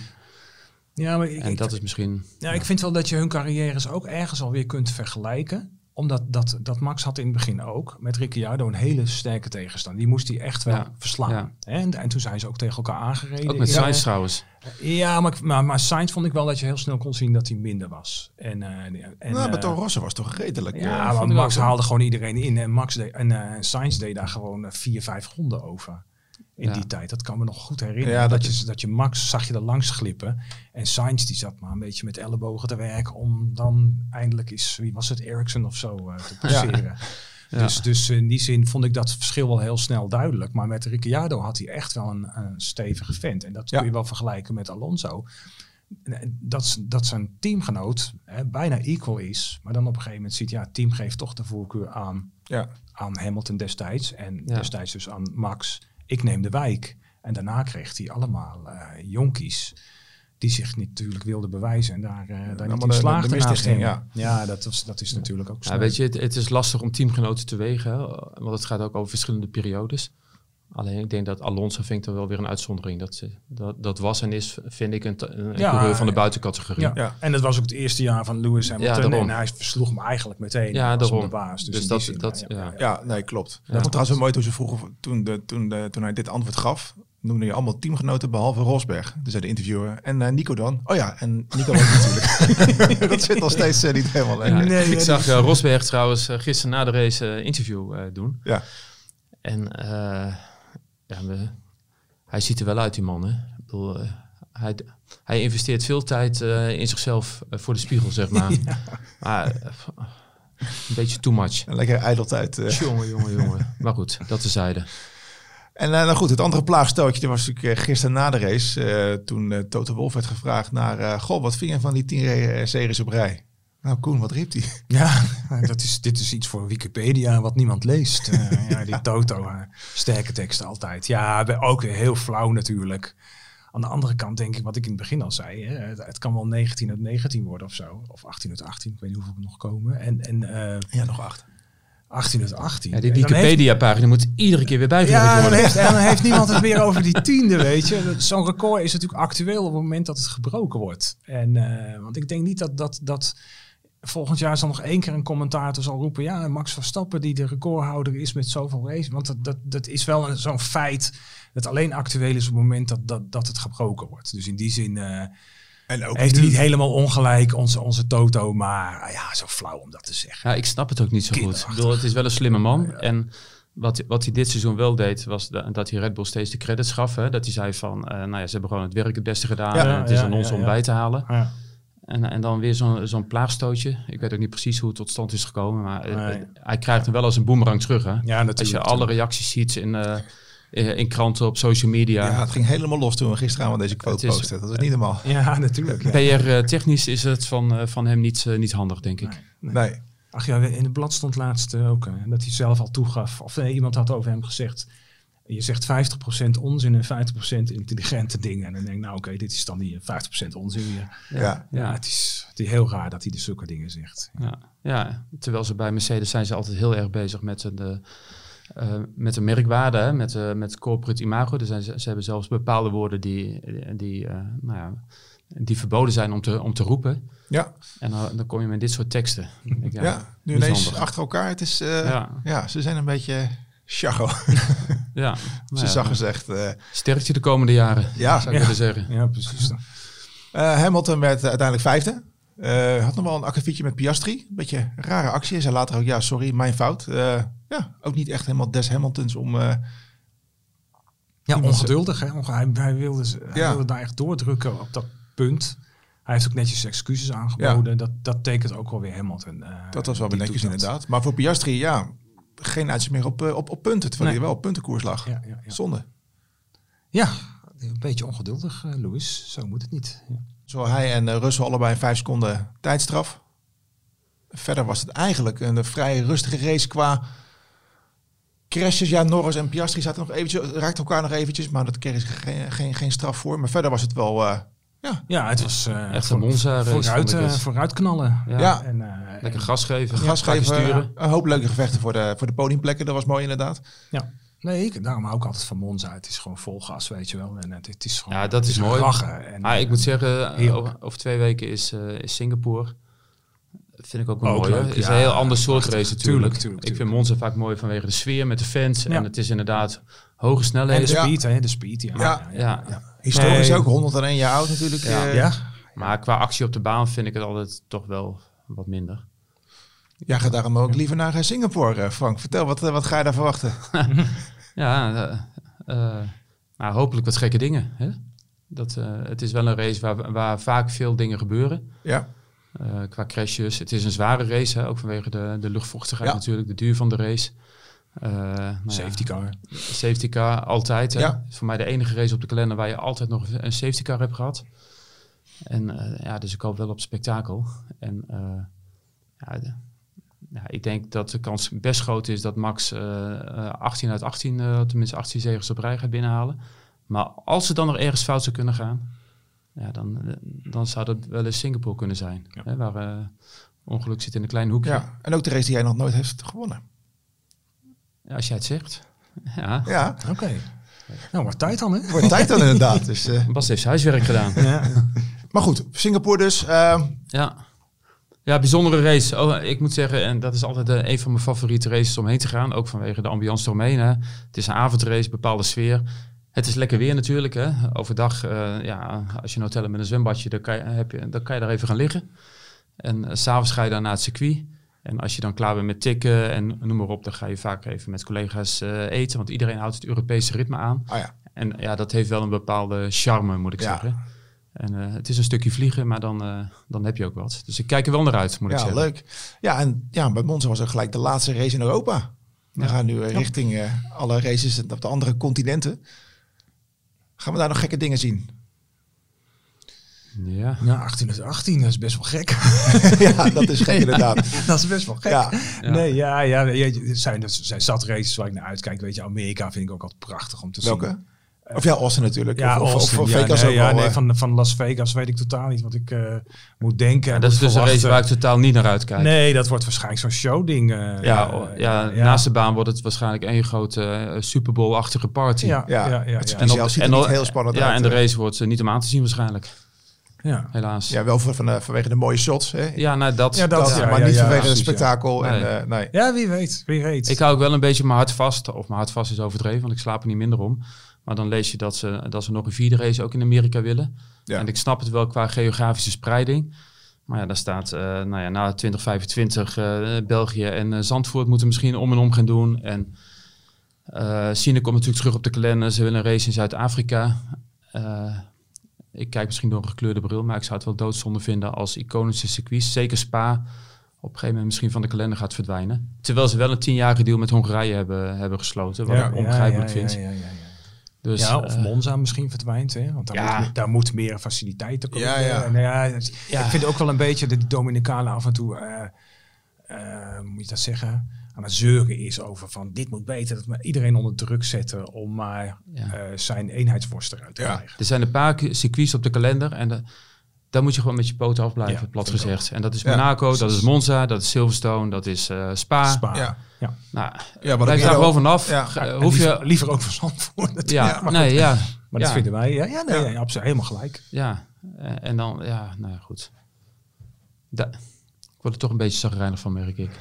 Ja, maar ik, En ik- dat is misschien... ja, ik vind wel dat je hun carrières ook ergens alweer kunt vergelijken. Omdat dat, dat Max had in het begin ook met Ricciardo een hele sterke tegenstander. Die moest hij echt wel Ja. verslaan. Ja. En, en toen zijn ze ook tegen elkaar aangereden. Ook met in, Sainz eh, trouwens. Ja, maar, maar, maar Sainz vond ik wel dat je heel snel kon zien dat hij minder was. En, eh, en, nou, maar eh, Toro Rosso was toch redelijk. Ja, eh, maar ik Max haalde gewoon iedereen in. En, Max deed, en eh Sainz deed daar gewoon eh, vier, vijf ronden over. In Ja. die tijd. Dat kan me nog goed herinneren. Ja, dat, dat je, dat je Max zag je er langs glippen. En Sainz die zat maar een beetje met ellebogen te werken. Om dan eindelijk eens, wie was het, Ericsson of zo eh, te passeren. Ja. Dus, dus in die zin vond ik dat verschil wel heel snel duidelijk. Maar met Ricciardo had hij echt wel een, een stevige vent. En dat kun je wel vergelijken met Alonso. Dat, dat zijn teamgenoot hè, bijna equal is. Maar dan op een gegeven moment ziet, ja, het team geeft toch de voorkeur aan, aan Hamilton destijds. En destijds dus aan Max. Ik neem de wijk. En daarna kreeg hij allemaal eh, jonkies die zich natuurlijk wilden bewijzen. En daar, eh daar niet in de- hem. Ja, dat, was, dat is natuurlijk ook Ja, sneu. weet je, het, het is lastig om teamgenoten te wegen, want het gaat ook over verschillende periodes. Alleen ik denk dat Alonso vind ik dan wel weer een uitzondering. Dat, ze- dat, dat was en is, vind ik, een, een Ja, coureur van de ja. buitencategorie. Ja. Ja. en dat was ook het eerste jaar van Lewis Hamilton. daarom. en hij versloeg hem eigenlijk meteen Ja, als de baas. Dus, Dus dat- zin, dat- ja, ja. ja, ja. ja, nee, klopt. Ja. Dat ik trouwens wel mooi toen ze vroegen, toen, de, toen, de, toen hij dit antwoord gaf, noemde je allemaal teamgenoten behalve Rosberg. Dus zei de interviewer. En eh, Nico dan? Oh ja, en Nico ook natuurlijk. dat zit nog steeds eh, niet helemaal Ja. Nee, ik ja, zag eh, Rosberg trouwens gisteren na de race interview eh, doen. Ja. En eh, ja, we, hij ziet er wel uit, die man. Hè? Ik bedoel, eh, hij, hij investeert veel tijd eh, in zichzelf eh, voor de spiegel, zeg maar. Maar een beetje too much. Lekker ijdeltijd. eh. Jongen, jongen, jongen. Maar goed, dat tezijde. En nou goed, het andere plaagstootje was natuurlijk gisteren na de race. toen Toto Wolff werd gevraagd naar... goh, wat vind je van die tien re- series op rij? Nou Koen, wat riep hij? Ja, dat is, dit is iets voor Wikipedia wat niemand leest. Eh, ja, die Toto, sterke teksten altijd. Ja, we- ook weer heel flauw natuurlijk. Aan de andere kant denk ik, wat ik in het begin al zei, hè, het, het kan wel 19 uit 19 worden of zo. Of 18 uit 18, ik weet niet hoeveel er nog komen. En, en eh, Ja, nog acht. 18 uit 18. Ja, die Wikipedia-pagina moet iedere keer weer bijgewerkt Ja, worden. heeft, en dan heeft niemand het meer over die tiende, weet je. Dat- Zo'n record is natuurlijk actueel op het moment dat het gebroken wordt. En, eh, want ik denk niet dat, dat, dat volgend jaar zal nog één keer een commentator zal roepen... ja, Max Verstappen die de recordhouder is met zoveel races. Want dat, dat, dat is wel een- zo'n feit dat alleen actueel is op het moment dat, dat, dat het gebroken wordt. Dus in die zin eh, En ook heeft hij niet helemaal ongelijk, onze, onze Toto. Maar ah ja, zo flauw om dat te zeggen. Ja, ik snap het ook niet zo goed. Ik bedoel, het is wel een slimme man. En wat, wat hij dit seizoen wel deed, was da- dat hij Red Bull steeds de credits gaf. Hè? Dat hij zei van, eh, nou ja, ze hebben gewoon het werk het beste gedaan. Ja, het is ja, aan ons ja, om ja. bij te halen. En, en dan weer zo'n zo'n plaagstootje. Ik weet ook niet precies hoe het tot stand is gekomen. Maar eh, Nee. eh, hij krijgt hem wel als een boemerang terug. Hè? Ja, natuurlijk. Als je alle reacties ziet in, eh, in in kranten, op social media. Ja, het ging helemaal los toen we gisteravond deze quote is- posten. Dat was niet normaal. Ja, natuurlijk. Ja. PR-technisch is het van, eh, van hem niet, eh, niet handig, denk ik. Nee. Ach ja, in het blad stond laatst eh, ook eh, dat hij zelf al toegaf. Of nee, iemand had over hem gezegd. Je zegt 50% onzin en 50% intelligente dingen. En dan denk ik, nou oké, dit is dan die 50% onzin weer. Ja. Ja, het, is, het is heel raar dat hij dus zulke dingen zegt. Ja, ja, terwijl ze bij Mercedes zijn ze altijd heel erg bezig met de, eh, met de merkwaarde, hè, met, uh, met corporate imago. Er zijn, ze, ze hebben zelfs bepaalde woorden die, die, uh, nou ja, die verboden zijn om te, om te roepen. Ja. En dan, dan kom je met dit soort teksten. Ik, ja, ja, nu ineens achter elkaar. Het is, ja. ja, ze zijn een beetje Chago. ja. Ze zag gezegd. Uh, Sterkje de komende jaren, ja, zou ik willen zeggen. Ja, precies. Uh, Hamilton werd uiteindelijk vijfde. Uh, had nog wel een akkefietje met Piastri. Een beetje een rare actie. Hij zei later ook, ja, sorry, mijn fout. ja, ook niet echt helemaal des Hamiltons om... ja, ongeduldig. Hè? Hij, hij, wilde, hij ja. wilde daar echt doordrukken op dat punt. Hij heeft ook netjes excuses aangeboden. Ja. Dat, dat tekent ook wel weer Hamilton. dat was wel weer netjes inderdaad. Maar voor Piastri, ja, geen uitzicht meer op, op, op punten. Terwijl nee. hij wel op puntenkoers lag. Ja, ja, ja. Zonde. Ja, een beetje ongeduldig, uh, Louis. Zo moet het niet. Zo hij en uh, Russell allebei vijf seconden tijdstraf. Verder was het eigenlijk een vrij rustige race qua crashes. Ja, Norris en Piastri zaten nog eventjes, raakten elkaar nog eventjes, maar dat kreeg geen, geen, geen straf voor. Maar verder was het wel... Ja. ja, het was uh, echt een Monza vooruit, uh, vooruit knallen. Ja. ja. En, uh, Lekker gas geven. Gas geven, sturen. een hoop leuke gevechten voor de, voor de podiumplekken. Dat was mooi inderdaad. Ja. Nee, ik, daarom hou ik altijd van Monza. Het is gewoon vol gas, weet je wel. En het, het is gewoon, ja, dat is, is mooi. Lachen. En, ah, ik moet zeggen, over, over, twee weken is, is Singapore. Dat vind ik ook wel ook mooi. Leuk, Het is ja, een heel ander soort race natuurlijk. Tuurlijk, tuurlijk, ik vind Monza vaak mooi vanwege de sfeer met de fans. En het is inderdaad hoge snelheden. En de speed, hè? De speed, ja. ja. ja. Historisch nee. ook, 101 jaar oud natuurlijk. Ja. Uh, ja. Maar qua actie op de baan vind ik het altijd toch wel wat minder. Jij gaat daarom ook liever naar Singapore, Frank. Vertel, wat, wat ga je daar verwachten? ja, uh, uh, nou, hopelijk wat gekke dingen. Hè? Dat, uh, het is wel een race waar, waar vaak veel dingen gebeuren. Ja. Qua crashes. Het is een zware race, hè? ook vanwege de, de luchtvochtigheid ja. natuurlijk, de duur van de race. nou safety car. Safety car, altijd. Hè? Ja. Voor mij de enige race op de kalender waar je altijd nog een safety car hebt gehad. En uh, ja, dus ik hoop wel op spektakel. En ja, de, ja, ik denk dat de kans best groot is dat Max uh, 18 uit 18, tenminste 18 zegers op rij gaat binnenhalen. Maar als ze dan nog ergens fout zou kunnen gaan, ja, dan, dan zou dat wel eens Singapore kunnen zijn. Ja. Hè, waar ongeluk zit in een klein hoekje. Ja, en ook de race die jij nog nooit heeft gewonnen. Ja, als jij het zegt. Ja, ja. oké. Okay. Nou, wordt tijd dan, hè? Wordt tijd dan inderdaad. Dus, uh... Bas heeft zijn huiswerk gedaan. ja. Maar goed, Singapore dus. Uh... Ja. Ja, bijzondere race. Oh, ik moet zeggen, en dat is altijd uh, een van mijn favoriete races om heen te gaan. Ook vanwege de ambiance eromheen. Hè. Het is een avondrace, bepaalde sfeer. Het is lekker weer natuurlijk. Hè. Overdag, uh, ja, als je een hotel hebt met een zwembadje, dan kan je, heb je, dan kan je daar even gaan liggen. En uh, s'avonds ga je dan naar het circuit. En als je dan klaar bent met tikken en noem maar op, dan ga je vaak even met collega's uh, eten. Want iedereen houdt het Europese ritme aan. Oh ja. En ja, dat heeft wel een bepaalde charme, moet ik ja. zeggen. En uh, het is een stukje vliegen, maar dan, uh, dan heb je ook wat. Dus ik kijk er wel naar uit, moet ja, ik zeggen. leuk. Ja, en ja, bij Monza was er gelijk de laatste race in Europa. We ja. gaan nu richting alle races op de andere continenten. Gaan we daar nog gekke dingen zien? Ja. Nou, 18 uit 18, dat is best wel gek. ja, dat is gek inderdaad. dat is best wel gek. Ja. Nee, ja, ja, er zijn, er zijn zat races waar ik naar uitkijk. Weet je, Amerika vind ik ook altijd prachtig om te Welke? zien. Of ja, Austin natuurlijk. Ja, of, Austin, of, of ja, Vegas nee, ook ja, wel, nee, uh, van, van Las Vegas weet ik totaal niet wat ik uh, moet denken. Ja, dat is dus een race waar ik totaal niet naar uitkijk. Nee, dat wordt waarschijnlijk zo'n showding. Uh, ja, ja, ja, naast de baan wordt het waarschijnlijk een grote Super Bowl-achtige party. Ja, ja, ja, ja, het en op, ziet er en niet heel spannend ja, uit. en de race wordt niet om aan te zien waarschijnlijk. Ja. Helaas. Ja, wel van, van, vanwege de mooie shots. Hè? Ja, nou, dat, ja, dat, dat ja, maar ja, niet ja, vanwege ja, het spektakel. Nee. En, uh, nee. Ja, wie weet, wie weet. Ik hou ook wel een beetje mijn hart vast. Of mijn hart vast is overdreven, want ik slaap er niet minder om. Maar dan lees je dat ze, dat ze nog een vierde race ook in Amerika willen. Ja. En ik snap het wel qua geografische spreiding. Maar ja, daar staat, uh, nou ja, na 2025 uh, België en uh, Zandvoort moeten misschien om en om gaan doen. En China komt natuurlijk terug op de kalender. Ze willen een race in Zuid-Afrika. ik kijk misschien door een gekleurde bril, maar ik zou het wel doodzonde vinden als iconische circuits, zeker Spa, op een gegeven moment misschien van de kalender gaat verdwijnen. Terwijl ze wel een tienjarige deal met Hongarije hebben, hebben gesloten, wat ja, ik onbegrijpelijk ja, ja, vind. Dus, ja, of uh, Monza misschien verdwijnt, hè? want daar, ja. moet, daar moet meer faciliteiten komen. Ja, ja. En, ja, Ik vind ook wel een beetje dat die Dominicalen af en toe, uh, uh, moet je dat zeggen, aan het zeuren is over van dit moet beter. Dat we iedereen onder druk zetten om maar Ja. eh, zijn eenheidsworst eruit te Ja. krijgen. Er zijn een paar circuits op de kalender en de- daar moet je gewoon met je poten af blijven, Ja, plat gezegd. En dat is Ja, Monaco, dat is Monza, dat is Silverstone, dat is eh, Spa. Spa. Ja. Ja. Nou, Ja, blijf ik daar gewoon vanaf. Ja. Hoef liever, je... liever ook van Zandvoort. Ja, maar, nee, ja. maar ja, dat vinden wij. Ja, ja nee, absoluut helemaal gelijk. Ja, Eh, en dan, ja, nou ja, goed. Da- word er toch een beetje zagrijnig van, merk ik.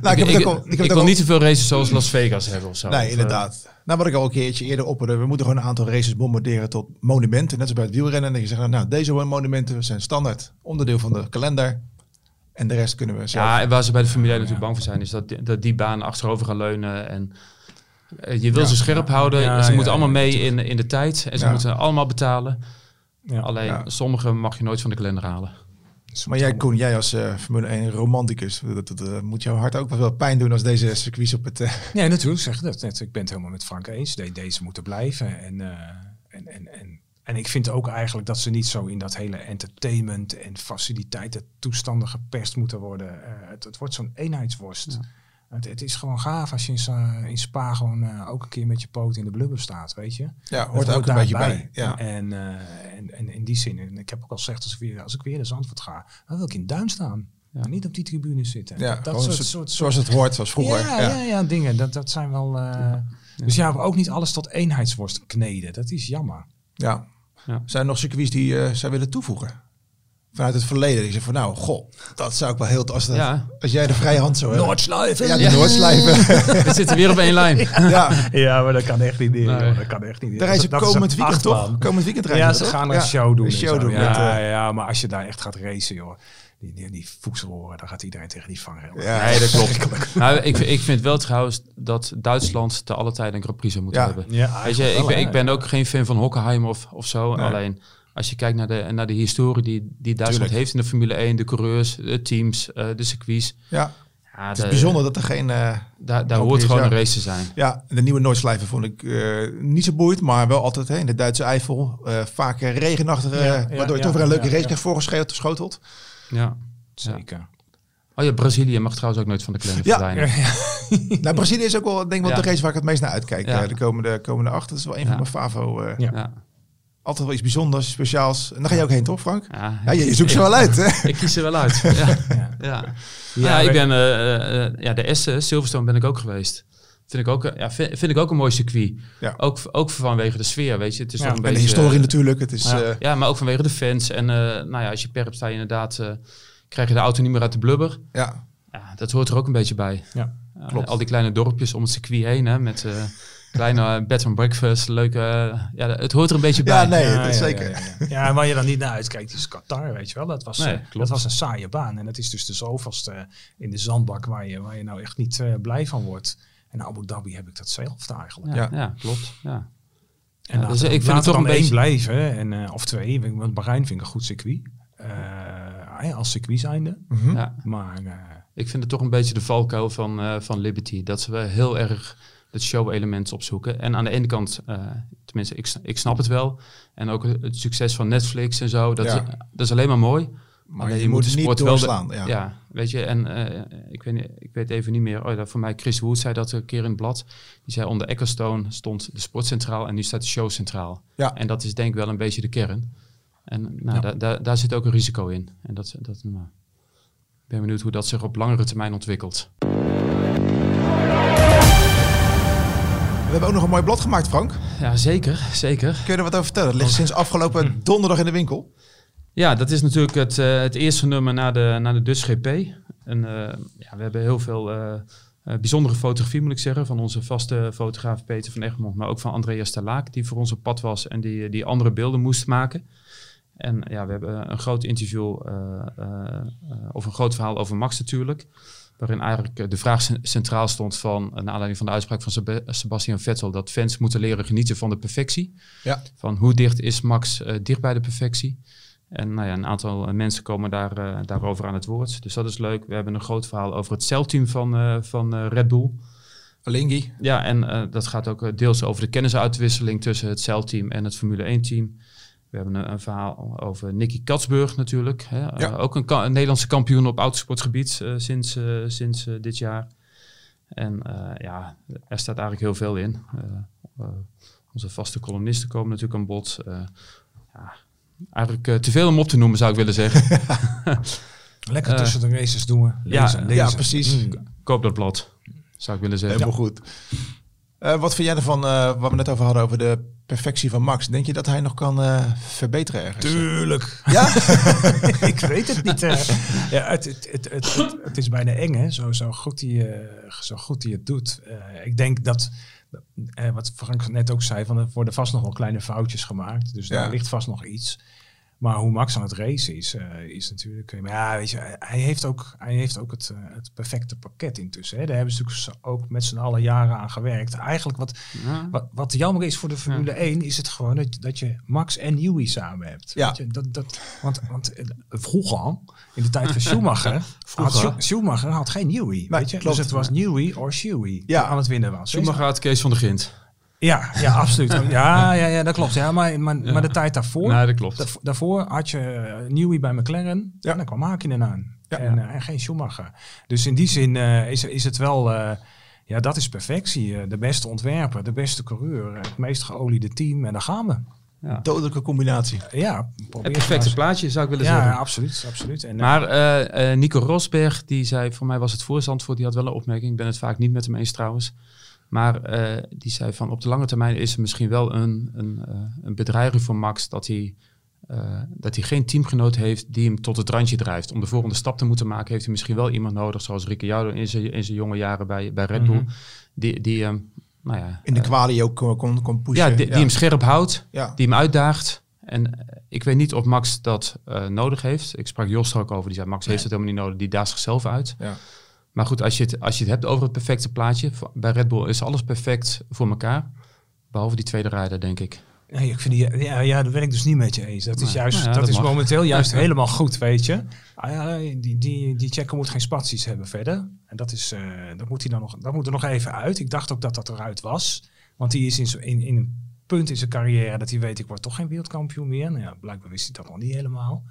Nou, ik al- wil al- niet te veel races zoals Las Vegas hebben of zo. Nee, Of, eh, inderdaad. Nou, wat ik al een keertje eerder opperde, we moeten gewoon een aantal races bombarderen tot monumenten. Net zoals bij het wielrennen. En je zegt, nou, deze monumenten zijn standaard onderdeel van de kalender. En de rest kunnen we zelf. Ja, en waar ze bij de Formule 1 natuurlijk bang voor zijn, is dat, die- dat die baan achterover gaan leunen. En eh, je wil Ja. ze scherp houden. Ja, ze ja, moeten ja, allemaal mee in, in de tijd. En ze Ja. moeten allemaal betalen. Ja. Alleen, Ja. sommige mag je nooit van de kalender halen. Maar jij, Koen, jij als eh, Formule 1 romanticus, dat, dat, eh, moet jouw hart ook wel veel pijn doen als deze circuits op het... eh, Nee, natuurlijk zeg ik dat net. Ik ben het helemaal met Frank eens. De- Deze moeten blijven. En, eh, en, en, en, en ik vind ook eigenlijk dat ze niet zo in dat hele entertainment en faciliteiten toestanden geperst moeten worden. Eh, het, het wordt zo'n eenheidsworst. Het, het is gewoon gaaf als je in, in Spa gewoon eh, ook een keer met je poot in de blubber staat, weet je. ja, hoort er ook een beetje bij. Ja. En, eh, en, en in die zin, en ik heb ook al gezegd, als ik weer, als ik weer naar Zandvoort ga, dan wil ik in Duin staan. Ja. Niet op die tribune zitten. Ja, dat soort, zo- soort, zoals het hoort, zoals vroeger. ja, ja. Ja, dingen. Dat, dat zijn wel. eh, Dus ja, maar ook niet alles tot eenheidsworst kneden. Dat is jammer. Ja. Ja. Zijn er nog circuits die eh zou willen toevoegen? Vanuit het verleden. Die zeggen van nou, goh, dat zou ik wel heel... Als, dat, Ja. als jij de vrije hand zou hebben. Noordsluiven. Ja, de Noordslijven. We zitten weer op één lijn. ja, Ja, maar dat kan echt niet. Nee. joh. Dat kan echt niet. daar is Dat- het dat komend weekend toch? Komend weekend rijden Ja, ze ze toch? gaan Ja, een show doen. Een en show doen. Ja, met, eh, ja, maar als je daar echt gaat racen, joh. Die, die, die voedselhoren, dan gaat iedereen tegen die vangrail. Ja. Nee, dat klopt. nou, ik, ik vind wel trouwens dat Duitsland te alle tijden een Grand Prix zou moeten Ja. hebben. Ja, Weet je, ik ben, ik ben ook geen fan van Hockenheim of, of zo. Nee. Alleen als je kijkt naar de, naar de historie die, die Duitsland Tuurlijk. heeft in de Formule 1, de coureurs, de teams, eh, de circuits. ja, Ja, het is de- bijzonder dat er geen... eh, Daar, daar hoort gewoon ja. een race te zijn. ja, de nieuwe Noordslijven vond ik eh, niet zo boeiend, maar wel altijd hè, in de Duitse Eifel. eh vaak regenachtig, Ja, ja, waardoor je ja, toch weer een leuke ja, race ja. krijgt voorgeschoteld. Ja. Zeker. Oh ja, Brazilië mag trouwens ook nooit van de kalender Ja. verdwijnen. Nou, Brazilië is ook wel denk ik wel Ja. de race waar ik het meest naar uitkijk. Ja. de komende, komende acht. Dat is wel een Ja. van mijn favo. eh, Ja. Altijd wel iets bijzonders, speciaals. En daar ga je ook heen, toch Frank? Ja, Ja, je, je zoekt ze wel uit, hè? Ik kies er wel uit. Ja. Ja. Ja. Ja, Ja, ik ben eh, eh, ja, de Essen, Silverstone ben ik ook geweest. Vind ik ook, eh, ja, vind, vind ik ook een mooi circuit. Ja. Ook, ook vanwege de sfeer, weet je. Het is Ja. toch een En de historie eh, natuurlijk. Het is, Ja. eh, Ja, maar ook vanwege de fans. En eh, nou ja, als je perpt sta je inderdaad, eh, krijg je de auto niet meer uit de blubber. ja, Ja, dat hoort er ook een beetje bij. Ja. Klopt. Al die kleine dorpjes om het circuit heen, hè, met eh, kleine eh, bed and breakfast, leuke... eh, ja, het hoort er een beetje bij. ja, nee, Ja, dat is ja, zeker. Ja, ja, ja. Ja, waar je dan niet naar uitkijkt is Qatar, weet je wel. Dat was, Nee, eh, dat was een saaie baan. En dat is dus de zoveelste in de zandbak waar je, waar je nou echt niet blij van wordt. En Abu Dhabi heb ik datzelfde eigenlijk. Ja, Ja. ja, klopt. Ja. En dus ik vind het toch een beetje- blijven. En, eh, of twee, want Bahrein vind ik een goed circuit. Eh, als circuit zijnde. Mhm. Ja. Maar eh, Ik vind het toch een beetje de valkuil van, eh, van Liberty. Dat ze wel heel erg het show-element opzoeken. En aan de ene kant, eh, tenminste, ik, ik snap het wel. En ook het succes van Netflix en zo. Dat, Ja. is, dat is alleen maar mooi. Maar je je moet de niet sport wel de- doorslaan. ja. Ja. weet je. En eh, ik, weet, niet- ik weet even niet meer. Oh, dat voor mij Chris Wood zei dat een keer in het blad. Die zei onder Ecclestone stond de sport centraal en nu staat de show centraal. Ja. En dat is denk ik wel een beetje de kern. En nou, Ja. daar zit ook een risico in. En dat, dat, nou, ik ben benieuwd hoe dat zich op langere termijn ontwikkelt. We hebben ook nog een mooi blad gemaakt, Frank. Ja, zeker, zeker. Kun je er wat over vertellen? Dat ligt sinds afgelopen donderdag in de winkel. Ja, dat is natuurlijk het, eh, het eerste nummer na de, na de Dutch GP. En eh, ja, we hebben heel veel eh, bijzondere fotografie, moet ik zeggen, van onze vaste fotograaf Peter van Egmond, maar ook van Andreas Talaak, die voor ons op pad was en die, die andere beelden moest maken. En ja, we hebben een groot interview, of een groot verhaal over Max natuurlijk. Waarin eigenlijk eh, de vraag cen- centraal stond van, eh, naar aanleiding van de uitspraak van Seb- Sebastian Vettel, dat fans moeten leren genieten van de perfectie. Ja. Van hoe dicht is Max eh, dicht bij de perfectie? En nou ja, een aantal eh, mensen komen daar, eh, daarover aan het woord. Dus dat is leuk. We hebben een groot verhaal over het celteam van, eh, van eh, Red Bull. Alingi. Ja, en eh, dat gaat ook eh, deels over de kennisuitwisseling tussen het celteam en het Formule 1-team. We hebben een, een verhaal over Nicky Katsburg natuurlijk. Hè? Eh, Ja. ook een, ka- een Nederlandse kampioen op autosportgebied eh, sinds, eh, sinds dit jaar. En eh, ja, er staat eigenlijk heel veel in. Onze vaste columnisten komen natuurlijk aan bod. Eh, ja, eigenlijk te veel om op te noemen, zou ik willen zeggen. Lekker tussen de races doen. ja, Lezen, ja, lezen. precies. Mm. Koop dat blad, zou ik willen zeggen. Helemaal goed. Eh, wat vind jij ervan, eh wat we net over hadden, over de perfectie van Max? Denk je dat hij nog kan eh, verbeteren ergens? Tuurlijk. Ja? ik weet het niet. ja, het, het, het, het, is bijna eng, hè? Zo, zo, goed hij, eh, zo goed hij het doet. Eh, ik denk dat, wat Frank net ook zei, van er worden vast nog wel kleine foutjes gemaakt. Dus Ja. daar ligt vast nog iets. Maar hoe Max aan het racen is, eh, is natuurlijk... eh, Maar ja, weet je, hij heeft ook, hij heeft ook het, eh, het perfecte pakket intussen. Hè? Daar hebben ze natuurlijk ook met z'n allen jaren aan gewerkt. Eigenlijk wat, Ja. wat, wat jammer is voor de Formule 1, is het gewoon dat, dat je Max en Newey samen hebt. Ja. Weet je, dat, dat, want, want vroeger, in de tijd van Schumacher, had Vroeger? Schumacher had geen Newey. weet je? klopt. Dus het was Newey of Shuey Ja. die aan het winnen was. Schumacher had Kees van der Gint. Ja, ja, absoluut. Ja, ja, ja, dat klopt. Ja, maar, maar, maar de tijd daarvoor, Nee, dat klopt. daarvo- daarvoor had je eh, Newey bij McLaren Ja. en dan kwam Hakkinen aan. Ja. En, eh, en geen Schumacher. Dus in die zin eh, is, is het wel... eh, ja, dat is perfectie. De beste ontwerper, de beste coureur, het meest geoliede team. En daar gaan we. Ja. Dodelijke combinatie. Ja, Het perfecte plaatje, zou ik willen eens. Ja, zeggen. absoluut, absoluut. En, Maar eh, eh, Nico Rosberg, die zei, voor mij was het voor Zandvoort, die had wel een opmerking. Ik ben het vaak niet met hem eens trouwens. Maar eh, die zei van op de lange termijn is er misschien wel een, een, eh, een bedreiging voor Max dat hij, eh, dat hij geen teamgenoot heeft die hem tot het randje drijft. Om de volgende stap te moeten maken, heeft hij misschien wel iemand nodig, zoals Ricciardo in zijn, in zijn jonge jaren bij, bij Red Bull. Mhm. Die, die hem, nou ja, In de kwalie ook kon, kon, pushen. ja, die, die hem scherp houdt, Ja. die hem uitdaagt. En ik weet niet of Max dat eh, nodig heeft. Ik sprak Jos er ook over. Die zei, Max heeft het helemaal niet nodig. Die daagt zichzelf uit. Ja. Maar goed, als je, het, als je het hebt over het perfecte plaatje. Bij Red Bull is alles perfect voor elkaar. Behalve die tweede rijder, denk ik. Nee, ik vind die, ja, ja, dat ben ik dus niet met je eens. Dat is, juist, nou ja, dat dat is momenteel juist helemaal goed, weet je. Ah, ja, die, die, die checker moet geen spaties hebben verder. En dat, is, eh, dat, moet hij dan nog, dat moet er nog even uit. Ik dacht ook dat dat eruit was. Want die is in, zo- in, in een punt in zijn carrière dat hij weet, ik word toch geen wereldkampioen meer. Nou ja, blijkbaar wist hij dat nog niet helemaal.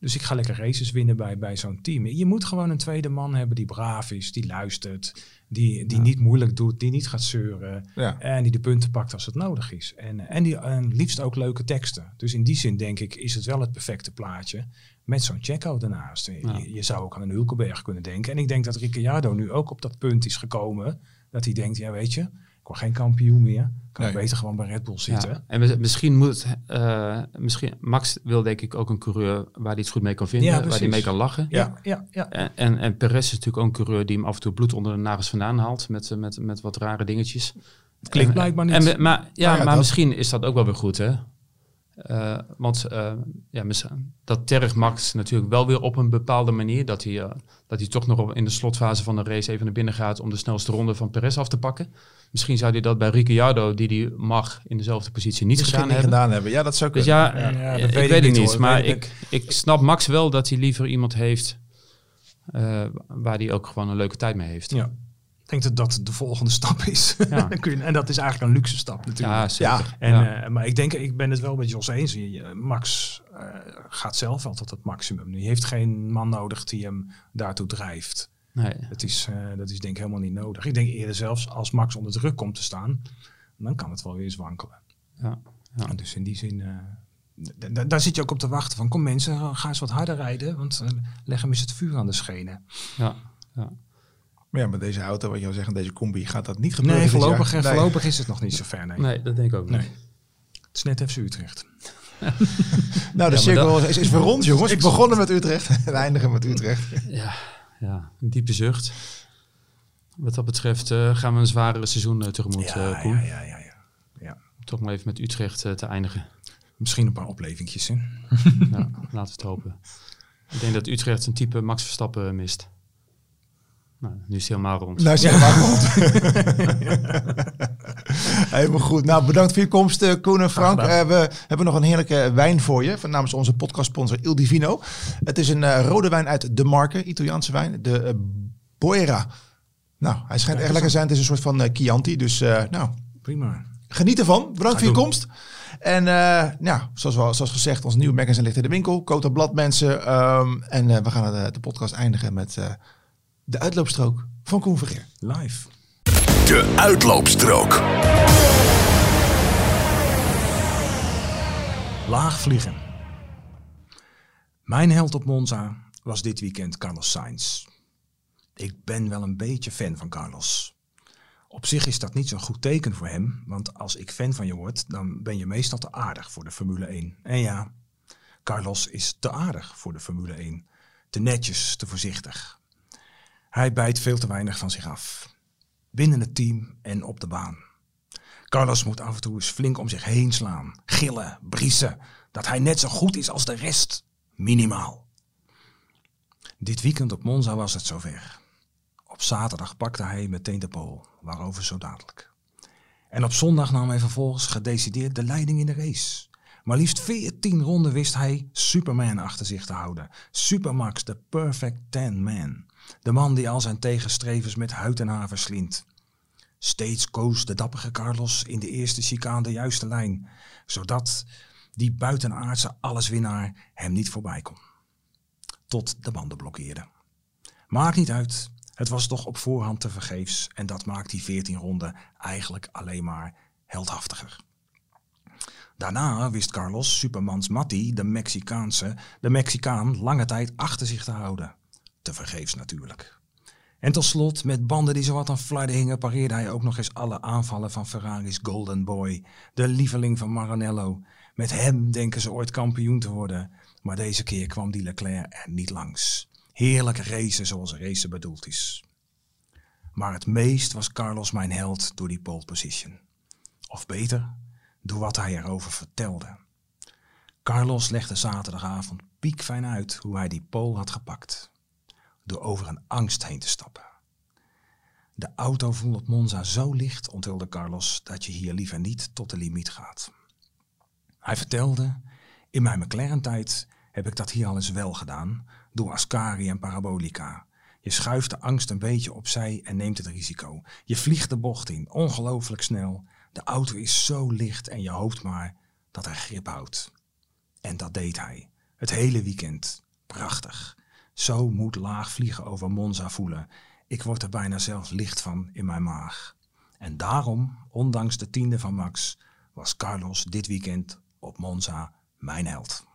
Dus ik ga lekker races winnen bij, bij zo'n team. Je moet gewoon een tweede man hebben die braaf is, die luistert, die, die niet moeilijk doet, die niet gaat zeuren. Ja. En die de punten pakt als het nodig is. En, en die en liefst ook leuke teksten. Dus in die zin denk ik, is het wel het perfecte plaatje. Met zo'n Checo daarnaast. Ja. Je, je zou ook aan een Hulkenberg kunnen denken. En ik denk dat Ricciardo nu ook op dat punt is gekomen. Dat hij denkt, ja weet je, word geen kampioen meer. Kan ik beter gewoon bij Red Bull zitten. Ja. En mis- misschien moet... eh, misschien, Max wil denk ik ook een coureur waar hij iets goed mee kan vinden. Ja, waar hij mee kan lachen. Ja, ja, ja. En, en, en Perez is natuurlijk ook een coureur die hem af en toe bloed onder de nagels vandaan haalt. Met, eh, met, met wat rare dingetjes. Het klinkt En- blijkbaar niet. En, maar ja, Nou ja, maar dat- misschien is dat ook wel weer goed, hè? Eh, want eh, ja, dat tergt Max natuurlijk wel weer op een bepaalde manier. Dat hij, eh, dat hij toch nog in de slotfase van de race even naar binnen gaat om de snelste ronde van Perez af te pakken. Misschien zou hij dat bij Ricciardo, die die mag in dezelfde positie, niet Misschien gedaan niet hebben. gedaan hebben. Ja, dat zou Dus kunnen. ja, Ja, eh, dat ik weet weet, ik het niet, hoor. Maar ik, ik snap Max wel dat hij liever iemand heeft eh, waar hij ook gewoon een leuke tijd mee heeft. Ja. Ik denk dat dat de volgende stap is. Ja. Dan kun je- en dat is eigenlijk een luxe stap natuurlijk. Ja, zeker. En, Ja. eh, maar ik denk, ik ben het wel met Jos eens. Je- Max eh, gaat zelf wel tot het maximum. Die heeft geen man nodig die hem daartoe drijft. nee. Dat is, eh, dat is denk ik helemaal niet nodig. Ik denk eerder zelfs als Max onder druk komt te staan, dan kan het wel weer eens wankelen. Ja. Ja. En Dus in die zin, eh, daar zit je ook op te wachten van, kom mensen, ga eens wat harder rijden, want eh, leg hem eens het vuur aan de schenen. Ja. Ja. Maar ja, met deze auto, wat je al zegt, deze combi, gaat dat niet gebeuren. Nee, voorlopig. Nee. voorlopig is het nog niet zo ver. Nee. Nee, dat denk ik ook niet. Nee. Het is net FC Utrecht. Nou, de cirkel is, is weer rond, jongens. We begonnen met Utrecht en eindigen met Utrecht. Ja, ja, een diepe zucht. Wat dat betreft eh, gaan we een zwaardere seizoen eh, tegemoet, eh, Koen. ja, ja, ja, ja. ja. Toch maar even met Utrecht te eindigen. Misschien een paar oplevingjes. Hè? ja, laten we het hopen. Ik denk dat Utrecht een type Max Verstappen mist. Nou, nu is hij helemaal rond. Nou, zeg maar rond. Helemaal goed. Nou, bedankt voor je komst, eh, Koen en Frank. Eh, we hebben nog een heerlijke wijn voor je, van namens onze podcastsponsor Il Divino. Het is een eh, rode wijn uit De Marke, Italiaanse wijn, de Boera. Nou, hij schijnt echt lekker zijn. Het is een soort van Chianti, dus nou, Prima. geniet ervan. Bedankt voor je doen. komst. En zoals, we, zoals gezegd, ons nieuwe magazine ligt in de winkel. Koot blad mensen. Ehm, en we gaan de, de podcast eindigen met de uitloopstrook van Koen Vergeer. Live. De uitloopstrook. Laag vliegen. Mijn held op Monza was dit weekend Carlos Sainz. Ik ben wel een beetje fan van Carlos. Op zich is dat niet zo'n goed teken voor hem, want als ik fan van je word, dan ben je meestal te aardig voor de Formule 1. En ja, Carlos is te aardig voor de Formule 1. Te netjes, te voorzichtig. Hij bijt veel te weinig van zich af. Binnen het team en op de baan. Carlos moet af en toe eens flink om zich heen slaan, gillen, briesen, dat hij net zo goed is als de rest. Minimaal. Dit weekend op Monza was het zover. Op zaterdag pakte hij meteen de pole, waarover zo dadelijk. En op zondag nam hij vervolgens gedecideerd de leiding in de race. Maar liefst 14 ronden wist hij Superman achter zich te houden. Supermax, de perfect ten man. De man die al zijn tegenstrevers met huid en haar verslindt. Steeds koos de dappere Carlos in de eerste chicane de juiste lijn, zodat die buitenaardse alleswinnaar hem niet voorbij kon. Tot de banden blokkeerden. Maakt niet uit, het was toch op voorhand te vergeefs en dat maakt die 14 ronden eigenlijk alleen maar heldhaftiger. Daarna wist Carlos Supermans Matti, de Mexicaanse, de Mexicaan, lange tijd achter zich te houden. Te vergeefs natuurlijk. En tot slot, met banden die zowat aan flarden hingen, pareerde hij ook nog eens alle aanvallen van Ferrari's Golden Boy, de lieveling van Maranello. Met hem denken ze ooit kampioen te worden, maar deze keer kwam die Leclerc er niet langs. Heerlijk racen zoals racen bedoeld is. Maar het meest was Carlos mijn held door die pole position. Of beter, door wat hij erover vertelde. Carlos legde zaterdagavond piekfijn uit hoe hij die pole had gepakt. Door over een angst heen te stappen. De auto voelde op Monza zo licht, onthulde Carlos, dat je hier liever niet tot de limiet gaat. Hij vertelde, in mijn McLaren-tijd heb ik dat hier al eens wel gedaan, door Ascari en Parabolica. Je schuift de angst een beetje opzij en neemt het risico. Je vliegt de bocht in, ongelooflijk snel. De auto is zo licht en je hoopt maar dat hij grip houdt. En dat deed hij. Het hele weekend. Prachtig. Zo moet laag vliegen over Monza voelen. Ik word er bijna zelf licht van in mijn maag. En daarom, ondanks de tiende van Max, was Carlos dit weekend op Monza mijn held.